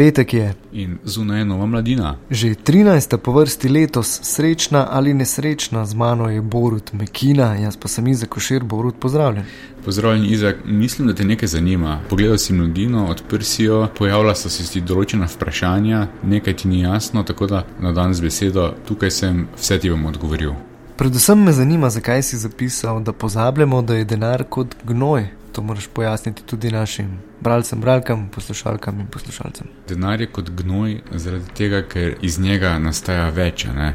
petek je. In zunaj je nova mladina. Že 13. po vrsti letos, srečna ali nesrečna, z mano je Borut Mekina, jaz pa sem Izek Košir, Borut, pozdravljen. Pozdravljen, Izek, mislim, da te nekaj zanima. Pogledal si mladino, odprl si jo, pojavila so se ti določena vprašanja, nekaj ti ni jasno, tako da na dan z besedo, tukaj sem, vse ti bom odgovoril. Predvsem me zanima, zakaj si zapisal, da pozabljamo, da je denar kot gnoj. To moraš pojasniti tudi našim bralcem, bralkam, poslušalkam in poslušalcem. Denar je kot gnoj, zaradi tega, ker iz njega nastaja več, e,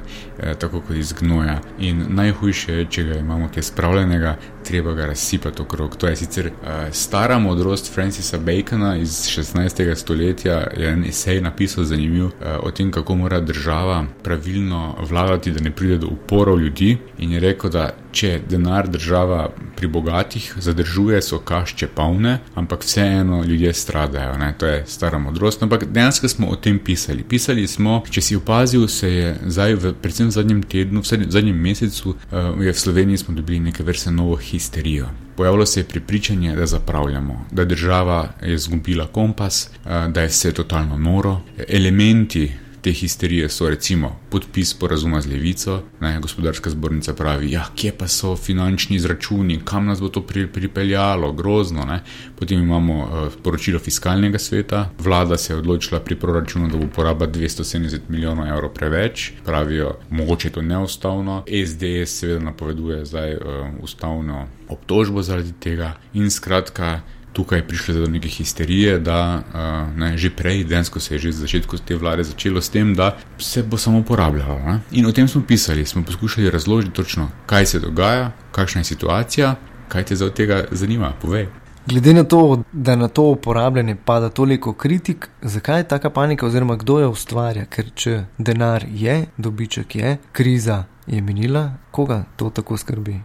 tako kot iz gnoja. In najhujše je, če ga imamo kaj spravljenega, treba ga razsipati okrog. To je sicer e, stara modrost Francisa Bacona iz 16. stoletja, je en esej napisal zanimiv e, o tem, kako mora država pravilno vladati, da ne pride do uporov ljudi. In je rekel, da če denar država pri bogatih zadržuje, so kašče polne, ampak vseeno vedno ljudje stradajo, ne? to je stara modrost. Ampak dejansko smo o tem pisali. Pisali smo, če si opazil, se je zdaj, v, predvsem v zadnjem tednu, v zadnjem mesecu, uh, v Sloveniji smo dobili neke vrste novo histerijo. Pojavilo se je pripričanje, da zapravljamo, da država je izgubila kompas, uh, da je vse totalno noro. Elementi te histerije so recimo podpis porazuma z levico, ne, gospodarska zbornica pravi, ja, kje pa so finančni izračuni, kam nas bo to pri, pripeljalo, grozno. Ne. Potem imamo uh, poročilo fiskalnega sveta, vlada se je odločila pri proračunu, da bo poraba 270 milijonov evrov preveč, pravijo, mogoče je to neustavno, SDS seveda napoveduje zdaj uh, ustavno obtožbo zaradi tega in skratka tukaj prišlo do neke histerije, da uh, ne, že prej, dejansko se je že z začetku te vlade začelo s tem, da se bo samo uporabljalo. Ne? In o tem smo pisali, smo poskušali razložiti točno, kaj se dogaja, kakšna je situacija, kaj te za tega zanima, povej. Glede na to, da na to uporabljanje pada toliko kritik, zakaj je taka panika, oziroma kdo jo ustvarja? Ker če denar je, dobiček je, kriza je minila, koga to tako skrbi?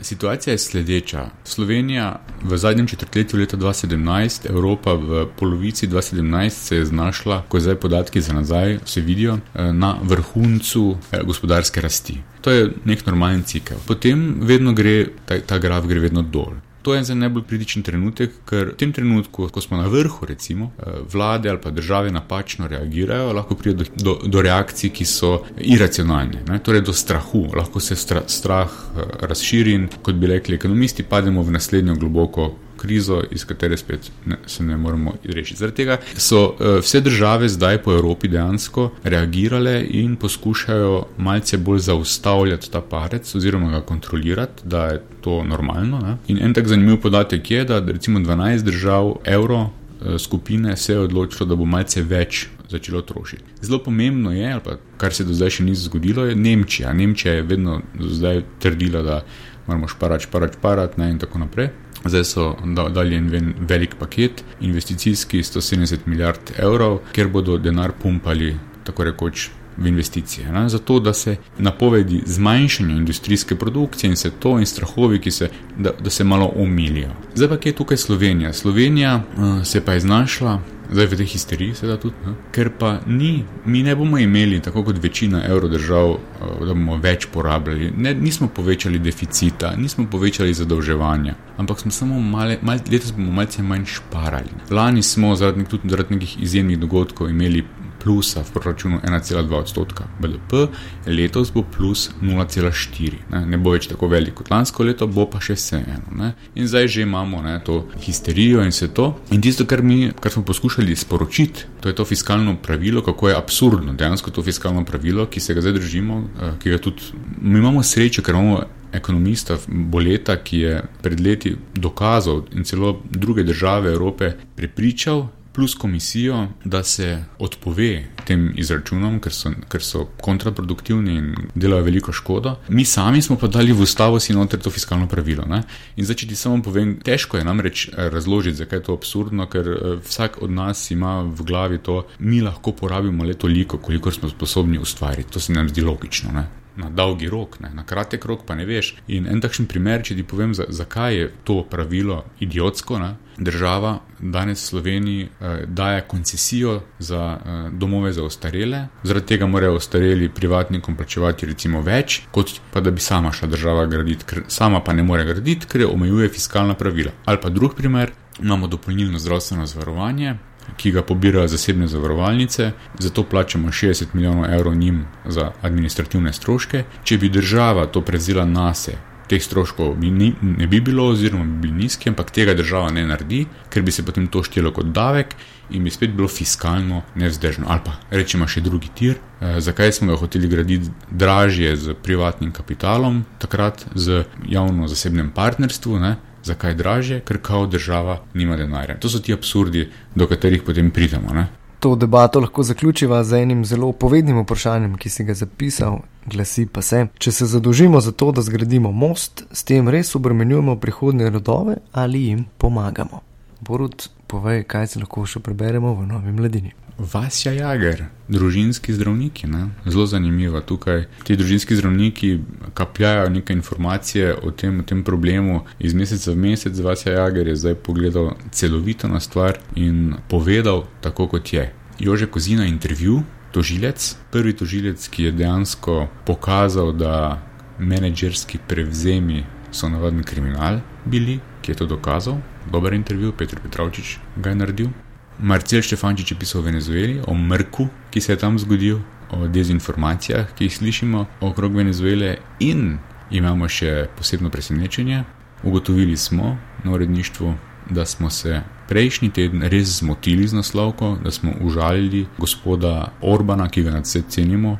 Situacija je sledeča. Slovenija v zadnjem četrtletju leta 2017, Evropa v polovici 2017 se je znašla, ko zdaj podatki za nazaj se vidijo, eh, na vrhuncu eh, gospodarske rasti. To je nek normalen cikel. Potem vedno gre, ta, ta graf gre vedno dol. To je za najbolj kritičen trenutek, ker v tem trenutku, ko smo na vrhu, recimo, eh, vlade ali pa države napačno reagirajo, lahko pride do, do, do reakcij, ki so iracionalne, ne? torej do strahu, lahko se stra, strah eh, razširi in, kot bi rekli ekonomisti, pademo v naslednjo globoko krizo, iz katere spet ne, se ne moremo rešiti. Zaradi tega so uh, vse države zdaj po Evropi dejansko reagirale in poskušajo malce bolj zaustavljati ta parec oziroma ga kontrolirati, da je to normalno. Ne? In en tak zanimiv podatek je, da recimo 12 držav evro uh, skupine se je odločilo, da bo malce več. Začelo trošiti. Zelo pomembno je, pa, kar se do zdaj še ni zgodilo, je Nemčija. Nemčija je vedno zdaj trdila, da moramo šparati, šparati, šparati in tako naprej. Zdaj so dali en velik paket, investicijski 170 milijard evrov, kjer bodo denar pumpali, tako rekoč, v investicije. Ne? Zato, da se napovedi zmanjšanja industrijske produkcije in se to in strahovi, ki se, da, da se malo umilijo. Zdaj pa je tukaj Slovenija. Slovenija uh, se pa je znašla zdaj v tej histeriji, seveda tudi, ne? ker pa ni, mi ne bomo imeli, tako kot večina evrodržav, eh, da bomo več porabljali. Ne, nismo povečali deficita, nismo povečali zadolževanja, ampak smo samo male, mal, letos bomo malce manj šparali. Lani smo zaradi, tudi zaradi nekih izjemnih dogodkov imeli plusa v proračunu 1,2 odstotka BDP, letos bo plus 0,4. Ne? ne bo več tako velik kot lansko leto, bo pa še vseeno. In zdaj že imamo ne, to histerijo in vse to. In tisto, kar, mi, kar smo poskušali sporočiti, to je to fiskalno pravilo, kako je absurdno dejansko to fiskalno pravilo, ki se ga zdaj držimo. Eh, tudi, mi imamo srečo, ker imamo. Ekonomista Boleta, ki je pred leti dokazal in celo druge države Evrope prepričal, plus komisijo, da se odpove tem izračunom, ker so, ker so kontraproduktivni in delajo veliko škodo. Mi sami smo pa dali v ustavo si noter to fiskalno pravilo. Ne? In zdaj, če ti samo povem, težko je namreč eh, razložiti, zakaj je to absurdno, ker eh, vsak od nas ima v glavi to, mi lahko porabimo le toliko, koliko smo sposobni ustvariti. To se nam zdi logično. Ne? Na dolgi rok, ne? na kratek rok pa ne veš. In en takšen primer, če ti povem, zakaj je to pravilo idiotsko, ne? država danes v Sloveniji eh, daje koncesijo za eh, domove za ostarele, zaradi tega morajo ostareli privatnikom plačevati recimo več, kot pa da bi sama šla država graditi, ker sama pa ne more graditi, ker omejuje fiskalna pravila. Ali pa drug primer, imamo dopolnilno zdravstveno zavarovanje, ki ga pobirajo zasebne zavarovalnice, zato plačamo 60 milijonov evrov njim za administrativne stroške. Če bi država to prevzela na sebe, teh stroškov bi ni, ne bi bilo, oziroma bi bili nizki, ampak tega država ne naredi, ker bi se potem to štelo kot davek in bi spet bilo fiskalno nevzdržno. Ali pa rečemo še drugi tir, eh, zakaj smo ga hoteli graditi dražje z privatnim kapitalom, takrat z javno-zasebnem partnerstvu. Zakaj draže, ker kao država nima denarja. To so ti absurdi, do katerih potem pridemo. Ne? To debato lahko zaključiva z enim zelo povednim vprašanjem, ki si ga zapisal, glasi pa se: Če se zadolžimo za to, da zgradimo most, s tem res obremenjujemo prihodne rodove ali jim pomagamo? Borut, povej, kaj se lahko še preberemo v novi mladini. Vasja Jager, družinski zdravniki, ne? zelo zanimivo tukaj. Ti družinski zdravniki kapljajo neke informacije o tem, o tem problemu iz meseca v mesec. Vasja Jager je zdaj pogledal celovito na stvar in povedal tako, kot je. Jože Kozina intervju, tožilec, prvi tožilec, ki je dejansko pokazal, da menedžerski prevzemi so navaden kriminal bili, ki je to dokazal. Dober intervju, Petr Petrovčič ga je naredil. Marcel Štefančič je pisal o Venezueli, o mrku, ki se je tam zgodil, o dezinformacijah, ki jih slišimo okrog Venezuele, in imamo še posebno presenečenje. Ugotovili smo na uredništvu, da smo se prejšnji teden res zmotili z naslovko, da smo užalili gospoda Orbana, ki ga nadvse cenimo.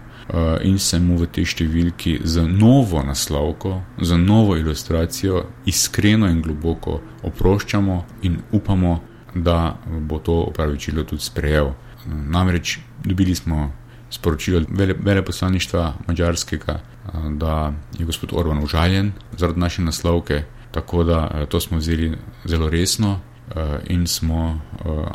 In se mu v tej številki za novo naslovko, za novo ilustracijo, iskreno in globoko oproščamo in upamo, da bo to opravičilo tudi sprejel. Namreč dobili smo sporočilo vele, veleposlaništva mačarskega, da je gospod Orban užaljen zaradi naše naslovke, tako da to smo vzeli zelo resno in smo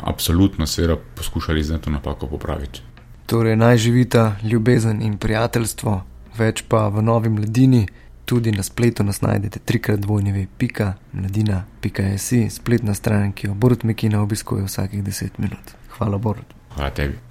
absolutno seveda poskušali zdaj to napako popraviti. Torej, naj živita ljubezen in prijateljstvo, več pa v novi mladini. Tudi na spletu nas najdete trikrat dvojnjevi pika, mladina, pika jesi, spletna stran, ki jo Borut Mekina obiskuje vsakih deset minut. Hvala, Borut. Hvala tebi.